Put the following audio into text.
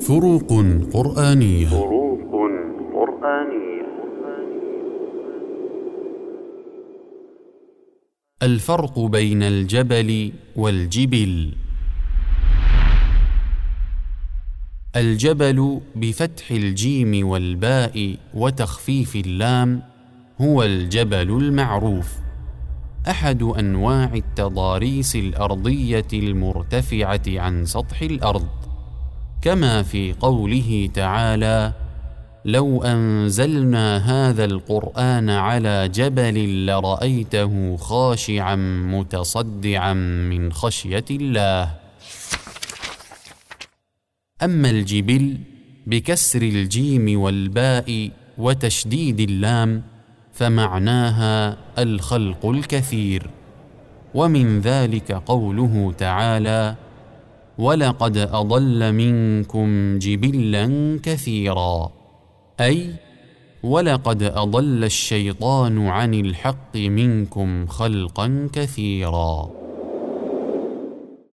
فروق قرآنية. فروق قرآنية. الفرق بين الجبل والجبل. الجبل بفتح الجيم والباء وتخفيف اللام هو الجبل المعروف. أحد أنواع التضاريس الأرضية المرتفعة عن سطح الأرض. كما في قوله تعالى لو أنزلنا هذا القرآن على جبل لرأيته خاشعا متصدعا من خشية الله. أما الجبل بكسر الجيم والباء وتشديد اللام فمعناها الخلق الكثير. ومن ذلك قوله تعالى ولقد أضل منكم جبلا كثيرا. أي ولقد أضل الشيطان عن الحق منكم خلقا كثيرا.